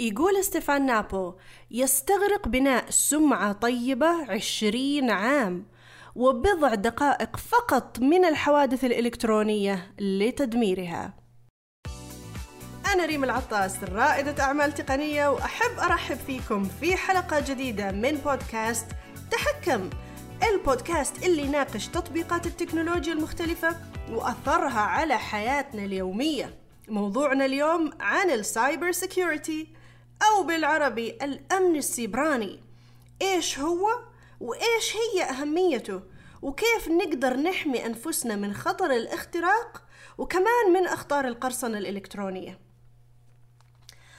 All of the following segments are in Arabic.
يقول ستيفان نابو يستغرق بناء سمعة طيبة عشرين عام وبضع دقائق فقط من الحوادث الإلكترونية لتدميرها. أنا ريم العطاس رائدة أعمال تقنية وأحب أرحب فيكم في حلقة جديدة من بودكاست تحكم البودكاست اللي يناقش تطبيقات التكنولوجيا المختلفة وأثرها على حياتنا اليومية. موضوعنا اليوم عن ال cyber security أو بالعربي الأمن السيبراني. إيش هو وإيش هي أهميته وكيف نقدر نحمي أنفسنا من خطر الاختراق وكمان من أخطار القرصنة الإلكترونية؟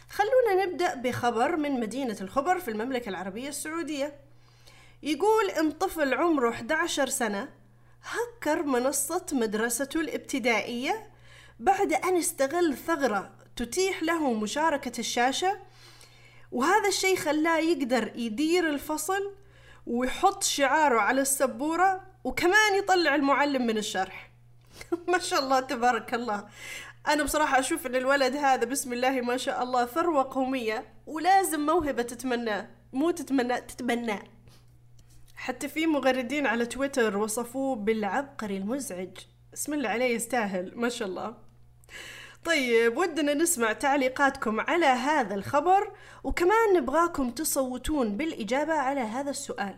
خلونا نبدأ بخبر من مدينة الخبر في المملكة العربية السعودية. يقول إن طفل عمره 11 سنة هكر منصة مدرسته الابتدائية بعد أن استغل ثغرة تتيح له مشاركة الشاشة وهذا الشيء خلاه يقدر يدير الفصل ويحط شعاره على السبورة وكمان يطلع المعلم من الشرح. ما شاء الله تبارك الله. أنا بصراحة أشوف أن الولد هذا بسم الله ما شاء الله ثروة قومية ولازم موهبة تتمناه مو تتمناه تتبناه. حتى في مغردين على تويتر وصفوه بالعبقري المزعج. اسم الله عليه يستاهل ما شاء الله. طيب ودنا نسمع تعليقاتكم على هذا الخبر وكمان نبغاكم تصوتون بالإجابة على هذا السؤال.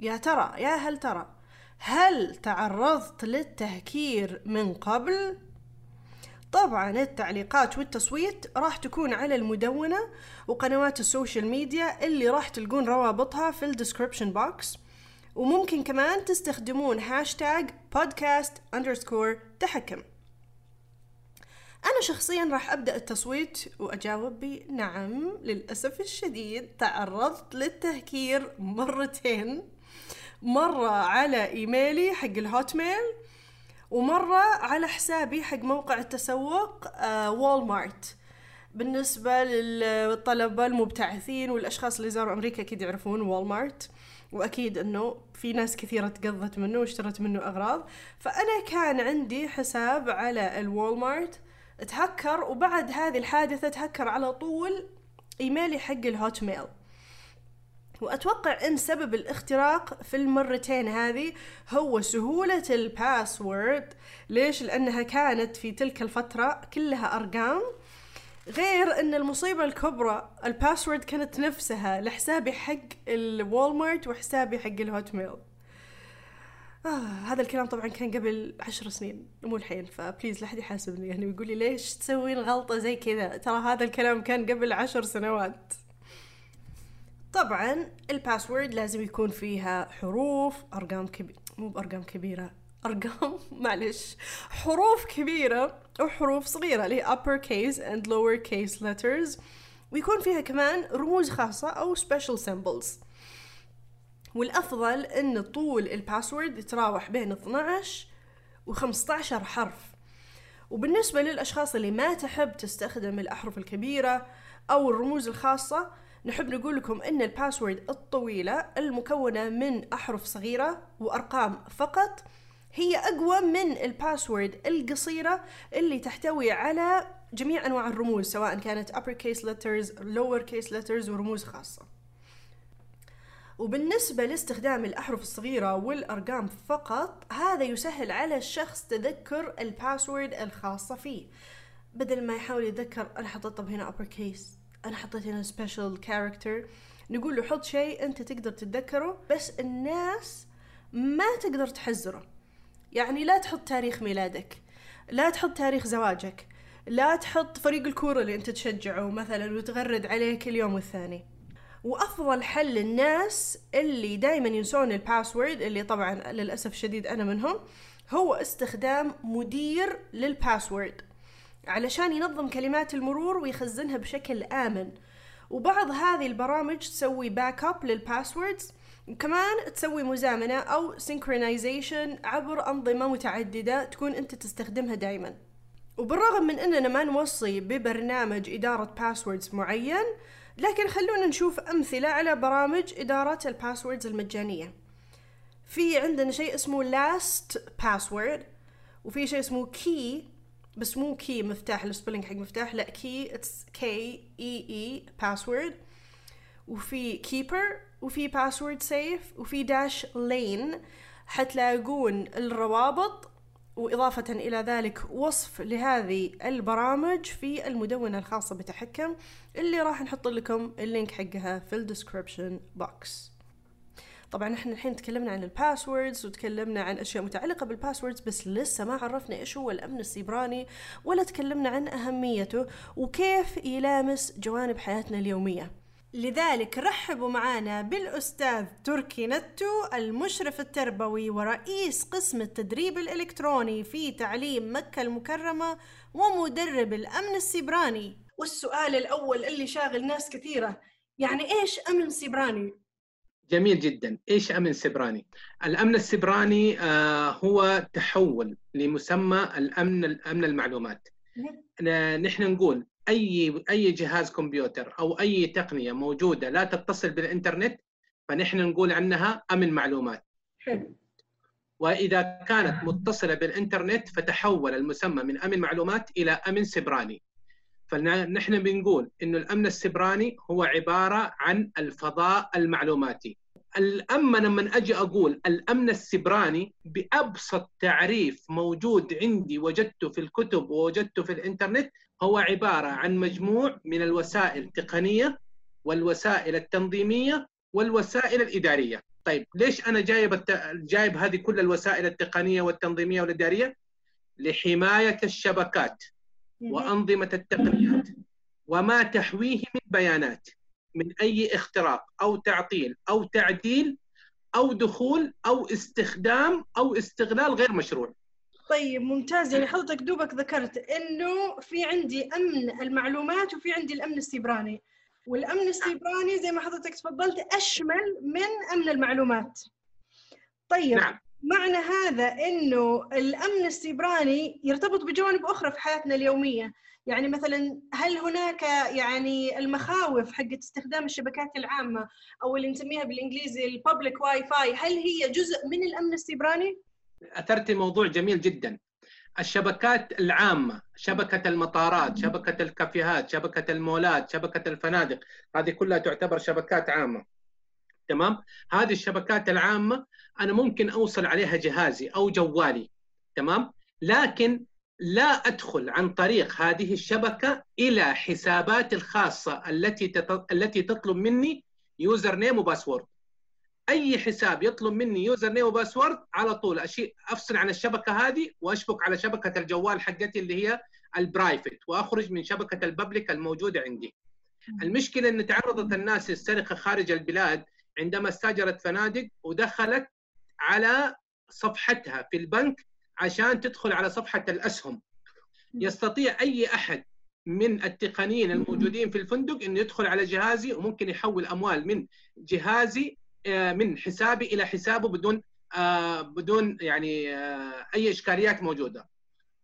يا ترى يا هل ترى هل تعرضت للتهكير من قبل؟ طبعا التعليقات والتصويت راح تكون على المدونة وقنوات ال social media اللي راح تلقون روابطها في ال description box وممكن كمان تستخدمون hashtag podcast underscore تحكم. أنا شخصيا راح أبدأ التصويت وأجاوب بنعم للأسف الشديد تعرضت للتهكير مرتين. مرة على إيميلي حق ال Hotmail ومرة على حسابي حق موقع التسوق آه Walmart بالنسبة للطلبة المبتعثين والأشخاص اللي زاروا أمريكا أكيد يعرفون Walmart وأكيد أنه في ناس كثيرة تقضت منه واشترت منه أغراض. فأنا كان عندي حساب على ال Walmart تهكر وبعد هذه الحادثة تهكر على طول إيميلي حق ال Hotmail وأتوقع إن سبب الاختراق في المرتين هذه هو سهولة ال password. ليش؟ لأنها كانت في تلك الفترة كلها أرقام. غير إن المصيبة الكبرى ال password كانت نفسها لحسابي حق ال Walmart وحسابي حق ال Hotmail آه هذا الكلام طبعا كان قبل عشر سنين مو الحين ف please لا حد يحاسبني يعني ويقول لي ليش تسوين غلطة زي كذا؟ ترى هذا الكلام كان قبل عشر سنوات. طبعا ال password لازم يكون فيها حروف أرقام كبيرة مو بأرقام كبيرة أرقام معلش حروف كبيرة وحروف صغيرة اللي هي upper case and lower case letters ويكون فيها كمان رموز خاصة أو special symbols. والأفضل أن طول ال password يتراوح بين 12 و 15 حرف. وبالنسبة للأشخاص اللي ما تحب تستخدم الأحرف الكبيرة أو الرموز الخاصة نحب نقول لكم أن ال password الطويلة المكونة من أحرف صغيرة وأرقام فقط هي أقوى من ال password القصيرة اللي تحتوي على جميع أنواع الرموز سواء كانت uppercase letters lower case letters ورموز خاصة. وبالنسبة لاستخدام الأحرف الصغيرة والأرقام فقط هذا يسهل على الشخص تذكر ال password الخاصة فيه. بدل ما يحاول يتذكر أنا حطيت هنا upper case أنا حطيت هنا special character. نقول له حط شيء أنت تقدر تتذكره بس الناس ما تقدر تحزره يعني لا تحط تاريخ ميلادك لا تحط تاريخ زواجك لا تحط فريق الكورة اللي أنت تشجعه مثلا وتغرد عليه كل يوم والثاني. وأفضل حل للناس اللي دائما ينسون ال password اللي طبعا للأسف الشديد أنا منهم هو استخدام مدير لل password علشان ينظم كلمات المرور ويخزنها بشكل آمن. وبعض هذه البرامج تسوي backup لل passwords وكمان تسوي مزامنة أو synchronization عبر أنظمة متعددة تكون أنت تستخدمها دائما وبالرغم من أننا ما نوصي ببرنامج إدارة passwords معين لكن خلونا نشوف أمثلة على برامج إدارة ال passwords المجانية. في عندنا شيء اسمه LastPass وفي شيء اسمه KeePass مو key مفتاح ال spelling حق مفتاح لا key it's K E E password وفي Keeper وفي Password Safe وفي Dashlane حتلاقون الروابط وإضافة إلى ذلك وصف لهذه البرامج في المدونة الخاصة بتحكم اللي راح نحط لكم ال link حقها في ال description box طبعا إحنا الحين تكلمنا عن ال passwords وتكلمنا عن أشياء متعلقة بال passwords بس لسه ما عرفنا إيش هو الأمن السيبراني ولا تكلمنا عن أهميته وكيف يلامس جوانب حياتنا اليومية. لذلك رحبوا معنا بالأستاذ تركي نتو المشرف التربوي ورئيس قسم التدريب الإلكتروني في تعليم مكة المكرمة ومدرب الأمن السيبراني. والسؤال الأول اللي شاغل ناس كثيرة يعني إيش أمن سيبراني؟ جميل جدا. إيش أمن سيبراني؟ الأمن السيبراني آه هو تحول لمسمى الأمن الأمن المعلومات. نحن نقول أي أي جهاز كمبيوتر أو أي تقنية موجودة لا تتصل بالإنترنت فنحن نقول عنها أمن معلومات. وإذا كانت متصلة بالإنترنت فتحول المسمى من أمن معلومات إلى أمن سيبراني فنحن بنقول إنه الأمن السبراني هو عبارة عن الفضاء المعلوماتي. اما لما أجي أقول الأمن السبراني بأبسط تعريف موجود عندي وجدته في الكتب ووجدته في الإنترنت هو عبارة عن مجموع من الوسائل التقنية والوسائل التنظيمية والوسائل الإدارية. طيب ليش أنا جايب الت... جايب هذه كل الوسائل التقنية والتنظيمية والإدارية؟ لحماية الشبكات وأنظمة التقنيات وما تحويه من بيانات من أي اختراق أو تعطيل أو تعديل أو دخول أو استخدام أو استغلال غير مشروع. طيب ممتاز. يعني حضرتك دوبك ذكرت إنه في عندي أمن المعلومات وفي عندي الأمن السيبراني. والأمن السيبراني زي ما حضرتك تفضلت أشمل من أمن المعلومات. طيب نعم. معنى هذا إنه الأمن السيبراني يرتبط بجوانب أخرى في حياتنا اليومية. يعني مثلا هل هناك يعني المخاوف حقت استخدام الشبكات العامة أو اللي نسميها بالإنجليزي ال public Wi-Fi هل هي جزء من الأمن السيبراني؟ اثرتي موضوع جميل جدا. الشبكات العامة شبكة المطارات شبكة الكافيهات شبكة المولات شبكة الفنادق هذه كلها تعتبر شبكات عامة. تمام؟ هذه الشبكات العامة أنا ممكن أوصل عليها جهازي أو جوالي. تمام؟ لكن لا أدخل عن طريق هذه الشبكة إلى حساباتي الخاصة التي التي تطلب مني يوزر نيم وباسورد. أي حساب يطلب مني username و password على طول اشيء أفصل عن الشبكة هذه وأشبك على شبكة الجوال حقتي اللي هي ال private وأخرج من شبكة ال public الموجودة عندي. المشكلة إن تعرضت الناس للسرقه خارج البلاد عندما استاجرت فنادق ودخلت على صفحتها في البنك عشان تدخل على صفحة الأسهم. يستطيع أي أحد من التقنيين الموجودين في الفندق إنه يدخل على جهازي وممكن يحول أموال من جهازي من حسابي إلى حسابه بدون آه، بدون يعني آه، أي إشكاليات موجودة.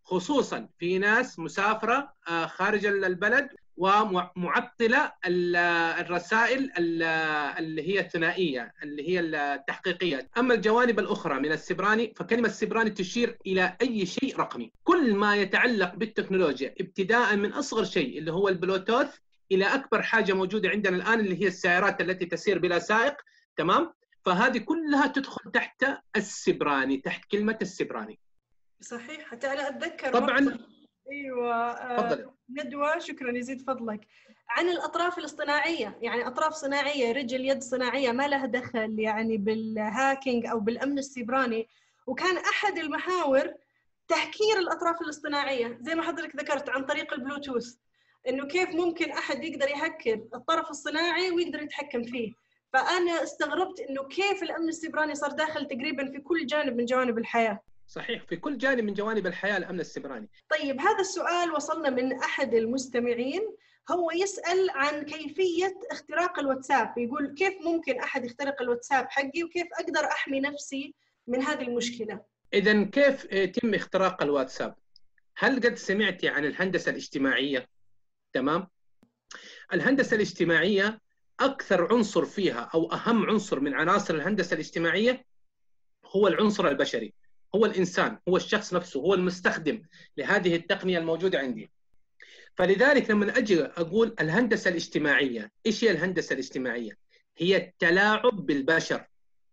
خصوصا في ناس مسافرة خارج البلد ومعطلة الرسائل اللي هي الثنائية اللي هي التحقيقية، أما الجوانب الأخرى من السبراني فكلمة السبراني تشير إلى أي شيء رقمي، كل ما يتعلق بالتكنولوجيا ابتداء من أصغر شيء اللي هو البلوتوث إلى أكبر حاجة موجودة عندنا الآن اللي هي السيارات التي تسير بلا سائق. تمام؟ فهذه كلها تدخل تحت السبراني تحت كلمة السبراني. صحيح حتى أنا أتذكر طبعا. أيوه آه ندوة شكرا يزيد فضلك. عن الأطراف الاصطناعية يعني أطراف صناعية رجل يد صناعية ما لها دخل يعني بال hacking أو بالأمن السيبراني وكان أحد المحاور تهكير الأطراف الاصطناعية. زي ما حضرتك ذكرت عن طريق البلوتوث إنه كيف ممكن أحد يقدر يهكر الطرف الصناعي ويقدر يتحكم فيه. فأنا استغربت إنه كيف الأمن السيبراني صار داخل تقريبا في كل جانب من جوانب الحياة. صحيح في كل جانب من جوانب الحياة الأمن السيبراني طيب هذا السؤال وصلنا من أحد المستمعين. هو يسأل عن كيفية اختراق الواتساب. يقول كيف ممكن أحد يخترق الواتساب حقي وكيف أقدر أحمي نفسي من هذه المشكلة؟ اذا كيف يتم اختراق الواتساب؟ هل قد سمعتي عن الهندسة الاجتماعية؟ تمام. الهندسة الاجتماعية أكثر عنصر فيها أو أهم عنصر من عناصر الهندسة الاجتماعية هو العنصر البشري هو الإنسان هو الشخص نفسه هو المستخدم لهذه التقنية الموجودة عندي. فلذلك لما أجي أقول الهندسة الاجتماعية إيش هي الهندسة الاجتماعية؟ هي التلاعب بالبشر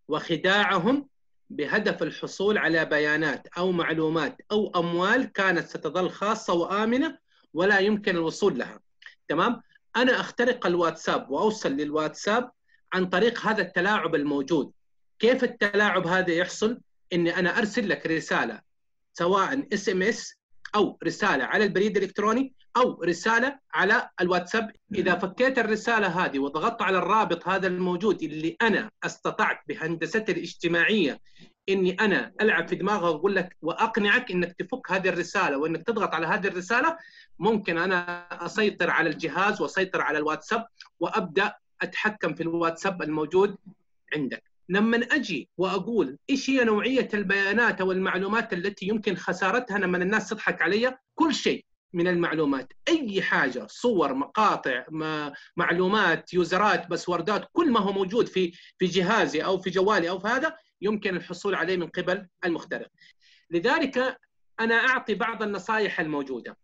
وخداعهم بهدف الحصول على بيانات أو معلومات أو أموال كانت ستظل خاصة وآمنة ولا يمكن الوصول لها. تمام؟ أنا أخترق الواتساب وأوصل للواتساب عن طريق هذا التلاعب الموجود. كيف التلاعب هذا يحصل؟ إني أنا أرسل لك رسالة سواء SMS أو رسالة على البريد الإلكتروني أو رسالة على الواتساب. إذا فكيت الرسالة هذه وضغطت على الرابط هذا الموجود اللي أنا أستطعت بهندستي الاجتماعية إني أنا ألعب في دماغه وأقول لك وأقنعك إنك تفك هذه الرسالة وإنك تضغط على هذه الرسالة ممكن أنا أسيطر على الجهاز وأسيطر على الواتساب وأبدأ أتحكم في الواتساب الموجود عندك. لما أجي وأقول إيش هي نوعية البيانات أو المعلومات التي يمكن خسارتها لما الناس تضحك علي؟ كل شيء من المعلومات. أي حاجة صور مقاطع معلومات يوزرات باسوردات كل ما هو موجود في في جهازي أو في جوالي أو في هذا يمكن الحصول عليه من قبل المخترق. لذلك أنا أعطي بعض النصائح الموجودة.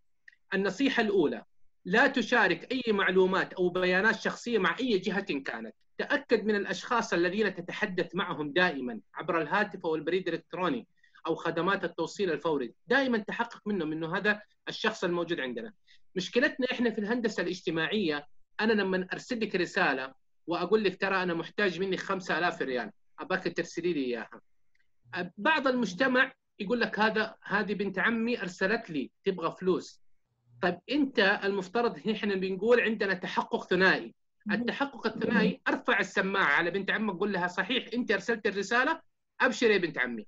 النصيحة الأولى لا تشارك أي معلومات أو بيانات شخصية مع أي جهة كانت. تأكد من الأشخاص الذين تتحدث معهم دائما عبر الهاتف أو البريد الإلكتروني أو خدمات التوصيل الفوري. دائما تحقق منهم إنه هذا الشخص الموجود عندنا. مشكلتنا إحنا في الهندسة الاجتماعية أنا لما أرسل لك رسالة وأقول لك ترى أنا محتاج منك 5000 ريال أباك ترسلي لي إياها. بعض المجتمع يقول لك هذا هذه بنت عمي أرسلت لي تبغى فلوس. طيب أنت المفترض إحنا بنقول عندنا تحقق ثنائي. التحقق الثنائي أرفع السماعة على بنت عمك قول لها صحيح أنت أرسلت الرسالة أبشر يا بنت عمي.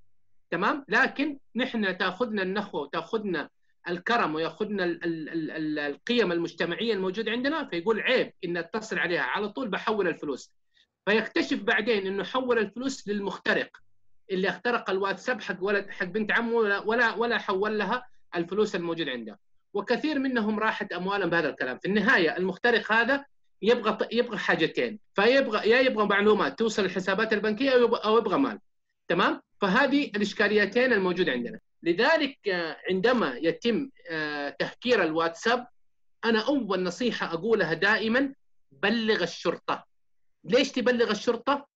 تمام؟ لكن نحن تأخذنا النخوه وتأخذنا الكرم ويأخذنا القيم المجتمعية الموجودة عندنا فيقول عيب إن أتصل عليها. على طول بحول الفلوس. فيكتشف بعدين إنه حول الفلوس للمخترق اللي اخترق الواتساب حق ولد حق بنت عمه ولا ولا, ولا حول لها الفلوس الموجودة عنده. وكثير منهم راحت أموالهم بهذا الكلام. في النهاية المخترق هذا يبغى يبغى حاجتين. فيبغى يا يبغى معلومات توصل الحسابات البنكية أو يبغى, أو يبغى مال. تمام؟ فهذه الإشكاليتين الموجودة عندنا. لذلك آه، عندما يتم آه، تهكير الواتساب أنا أول نصيحة أقولها دائما بلغ الشرطة. ليش تبلغ الشرطة؟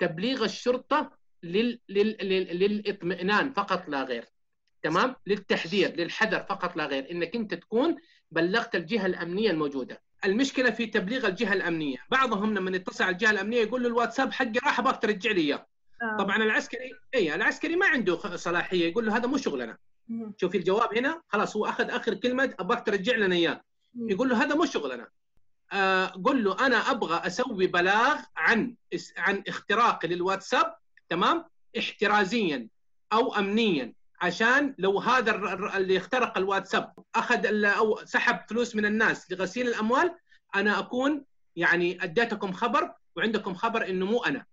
تبليغ الشرطة لل... لل... لل... للإطمئنان فقط لا غير. تمام؟ للتحذير للحذر فقط لا غير. إنك أنت تكون بلغت الجهة الأمنية الموجودة. المشكلة في تبليغ الجهة الأمنية. بعضهم لما يتصل على الجهة الأمنية يقول له الواتساب حقي راح أبغاك ترجع لي إياه. آه. طبعا العسكري اي العسكري ما عنده صلاحية. يقول له هذا مو شغلنا. شوفي الجواب هنا خلاص هو أخذ آخر كلمة أبغاك ترجع لنا إياه. يقول له هذا مو شغلنا. قل له أنا أبغى أسوي بلاغ عن عن اختراقي للواتساب تمام؟ احترازيا أو امنيا عشان لو هذا اللي اخترق الواتساب أخذ أو سحب فلوس من الناس لغسيل الأموال أنا أكون يعني أديتكم خبر وعندكم خبر إنه مو أنا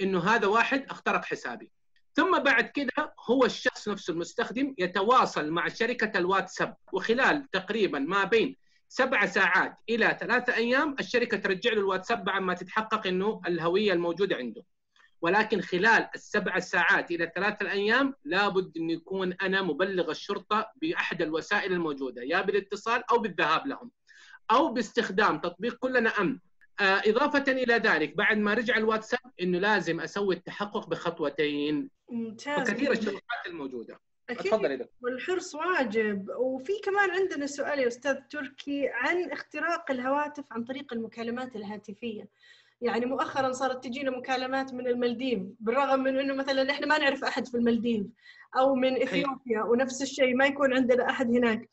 إنه هذا واحد اخترق حسابي. ثم بعد كده هو الشخص نفسه المستخدم يتواصل مع شركة الواتساب وخلال تقريبا ما بين سبع ساعات إلى ثلاثة أيام الشركة ترجع له الواتساب بعد ما تتحقق إنه الهوية الموجودة عنده. ولكن خلال السبع ساعات إلى ثلاثة الأيام لابد أن يكون أنا مبلغ الشرطة بأحد الوسائل الموجودة يا بالاتصال أو بالذهاب لهم. أو باستخدام تطبيق كلنا أمن. آه، إضافة إلى ذلك بعد ما رجع الواتساب إنه لازم أسوي التحقق بخطوتين. ممتاز وكثير الشروحات الموجودة. أكيد. والحرص واجب. وفي كمان عندنا سؤال يا أستاذ تركي عن اختراق الهواتف عن طريق المكالمات الهاتفية. يعني مؤخرا صارت تجينا مكالمات من المالديف بالرغم من إنه مثلا إحنا ما نعرف أحد في المالديف أو من إثيوبيا ونفس الشيء ما يكون عندنا أحد هناك.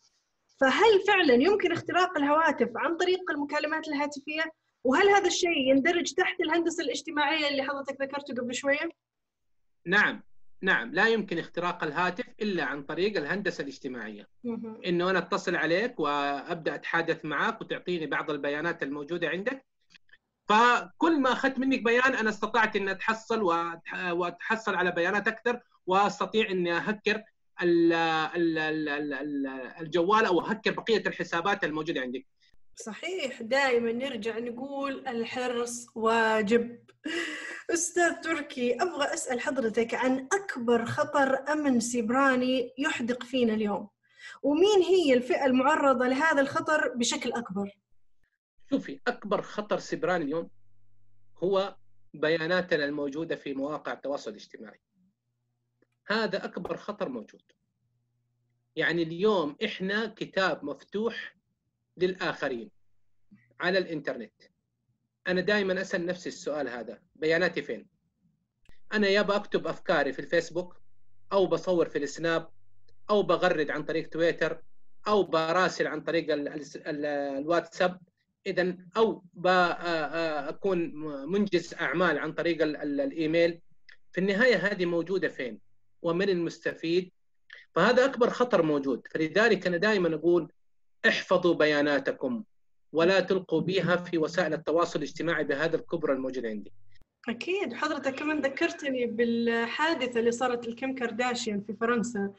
فهل فعلا يمكن اختراق الهواتف عن طريق المكالمات الهاتفية؟ وهل هذا الشيء يندرج تحت الهندسة الاجتماعية اللي حضرتك ذكرته قبل شوية؟ نعم نعم لا يمكن اختراق الهاتف إلا عن طريق الهندسة الاجتماعية. إنه أنا أتصل عليك وأبدأ اتحدث معك وتعطيني بعض البيانات الموجودة عندك. فكل ما أخذت منك بيان أنا استطعت إني أتحصل وأتحصل على بيانات أكثر وأستطيع إني أهكر الجوال أو أهكر بقية الحسابات الموجودة عندك. صحيح. دائما نرجع نقول الحرص واجب. أستاذ تركي أبغى أسأل حضرتك عن أكبر خطر أمن سيبراني يحدق فينا اليوم. ومين هي الفئة المعرضة لهذا الخطر بشكل أكبر؟ شوفي أكبر خطر سيبراني اليوم هو بياناتنا الموجودة في مواقع التواصل الاجتماعي. هذا أكبر خطر موجود. يعني اليوم إحنا كتاب مفتوح للآخرين على الإنترنت. أنا دائما أسأل نفسي السؤال هذا بياناتي فين؟ أنا يا بكتب أفكاري في الفيسبوك أو بصور في السناب أو بغرد عن طريق تويتر أو براسل عن طريق الواتساب. إذا أو بكون منجز أعمال عن طريق الإيميل. في النهاية هذه موجودة فين؟ ومن المستفيد؟ فهذا أكبر خطر موجود. فلذلك أنا دائما أقول احفظوا بياناتكم. ولا تلقوا بها في وسائل التواصل الاجتماعي بهذا الكبر الموجود عندي. أكيد. حضرتك كمان ذكرتني بالحادثة اللي صارت لكيم كارداشيان في فرنسا.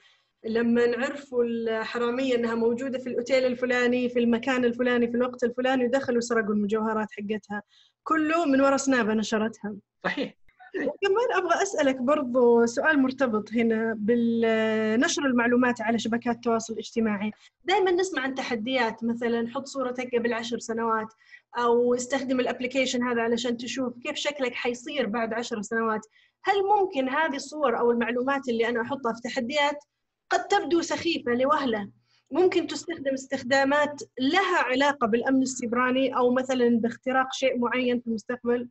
لما عرفوا الحرامية أنها موجودة في الأوتيل الفلاني في المكان الفلاني في الوقت الفلاني ودخلوا سرقوا المجوهرات حقتها. كله من وراء سنابة نشرتها. صحيح. كمان أبغى أسألك برضو سؤال مرتبط هنا بالنشر المعلومات على شبكات التواصل الاجتماعي. دائما نسمع عن تحديات مثلا حط صورتك قبل عشر سنوات أو استخدم الابلكيشن هذا علشان تشوف كيف شكلك حيصير بعد عشر سنوات. هل ممكن هذه الصور أو المعلومات اللي أنا أحطها في تحديات قد تبدو سخيفة لوهلة؟ ممكن تستخدم استخدامات لها علاقة بالأمن السيبراني أو مثلا باختراق شيء معين في المستقبل؟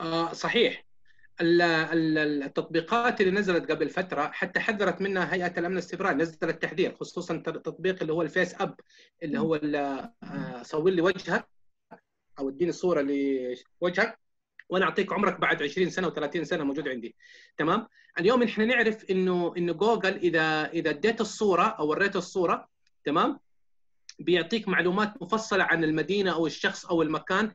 آه صحيح. التطبيقات اللي نزلت قبل فترة حتى حذرت منها هيئة الأمن السيبراني نزلت تحذير خصوصا التطبيق اللي هو ال FaceApp اللي هو آه، صور لي وجهك أو اديني صوره لوجهك وأنا أعطيك عمرك بعد 20 سنة و30 سنة موجود عندي. تمام؟ اليوم إحنا نعرف إنه إنه جوجل إذا إذا اديت الصورة أو وريت الصورة تمام؟ بيعطيك معلومات مفصلة عن المدينة أو الشخص أو المكان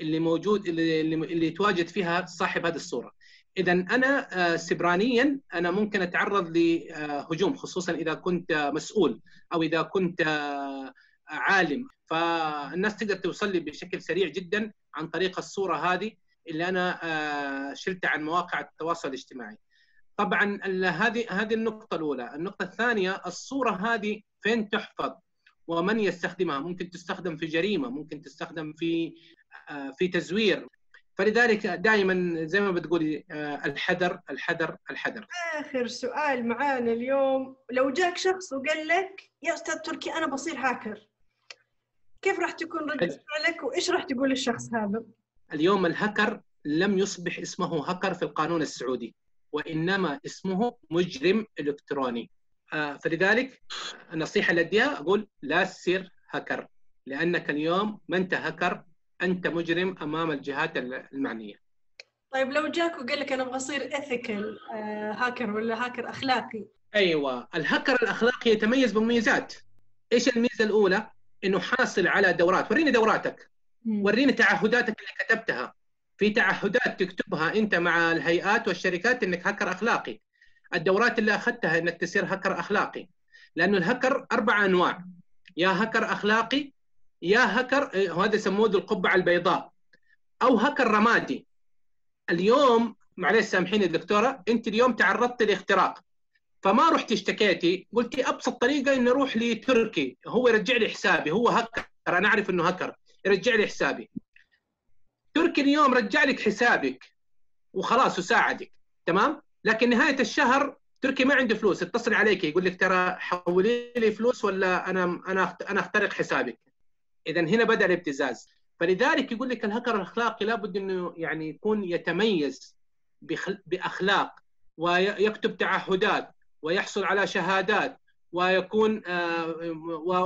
اللي موجود اللي اللي يتواجد فيها صاحب هذه الصورة. اذا أنا آه، سبرانيا أنا ممكن أتعرض لهجوم خصوصا إذا كنت مسؤول أو إذا كنت آه، عالم. فالناس تقدر توصل لي بشكل سريع جدا عن طريق الصورة هذه اللي أنا آه، شلتها عن مواقع التواصل الاجتماعي. طبعا هذه هذه النقطة الأولى. النقطة الثانية الصورة هذه فين تحفظ؟ ومن يستخدمها؟ ممكن تستخدم في جريمة ممكن تستخدم في آه، في تزوير. فلذلك دائما زي ما بتقولي آه، الحذر الحذر الحذر. آخر سؤال معانا اليوم. لو جاك شخص وقال لك يا أستاذ تركي أنا بصير هاكر. كيف راح تكون ردة فعلك؟ وإيش راح تقول للشخص هذا؟ اليوم الهكر لم يصبح اسمه هكر في القانون السعودي وإنما اسمه مجرم إلكتروني. فلذلك النصيحة اللي أديها أقول لا تصير هكر لأنك اليوم ما أنت هكر أنت مجرم أمام الجهات المعنية. طيب لو جاك وقال لك أنا أبغى أصير اثيكال هاكر ولا هاكر أخلاقي؟ أيوه الهاكر الأخلاقي يتميز بمميزات. إيش الميزة الأولى؟ إنه حاصل على دورات. وريني دوراتك. وريني تعهداتك اللي كتبتها. في تعهدات تكتبها أنت مع الهيئات والشركات إنك هاكر أخلاقي. الدورات اللي أخذتها إنك تصير هاكر أخلاقي. لأنه الهكر أربع أنواع. يا هكر أخلاقي يا هكر إيه، هذا يسموه القبعة البيضاء. أو هكر رمادي. اليوم معلش سامحيني دكتورة أنت اليوم تعرضت لإختراق. فما رحت اشتكيتي قلتي أبسط طريقة إني أروح لتركي. هو يرجع لي حسابي. هو هكر. أنا أعرف إنه هكر. يرجع لي حسابي. تركي اليوم رجع لك حسابك. وخلاص وساعدك. تمام؟ لكن نهاية الشهر تركي ما عنده فلوس. اتصل عليك يقول لك ترى حولي لي فلوس ولا أنا أنا أنا أخترق حسابك. اذا هنا بدأ الابتزاز. فلذلك يقول لك الهكر الأخلاقي لابد إنه يعني يكون يتميز بأخلاق ويكتب تعهدات ويحصل على شهادات ويكون آه،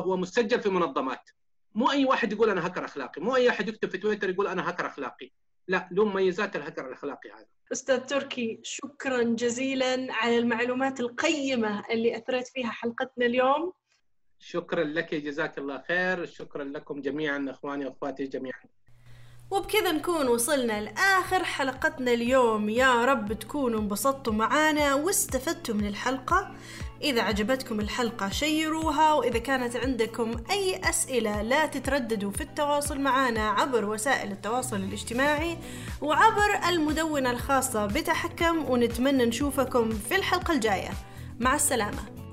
ومسجل في منظمات. مو أي واحد يقول أنا هكر أخلاقي. مو أي أحد يكتب في تويتر يقول أنا هكر أخلاقي. لا له مميزات الهكر الأخلاقي هذا. أستاذ تركي شكرا جزيلا على المعلومات القيمة اللي اثرت فيها حلقتنا اليوم. شكرا لك جزاك الله خير. شكرا لكم جميعا أخواني وأخواتي جميعا. وبكذا نكون وصلنا لآخر حلقتنا اليوم. يا رب تكونوا انبسطتوا معانا واستفدتوا من الحلقة. إذا عجبتكم الحلقة شيروها وإذا كانت عندكم أي أسئلة لا تترددوا في التواصل معنا عبر وسائل التواصل الاجتماعي وعبر المدونة الخاصة بتحكم ونتمنى نشوفكم في الحلقة الجاية. مع السلامة.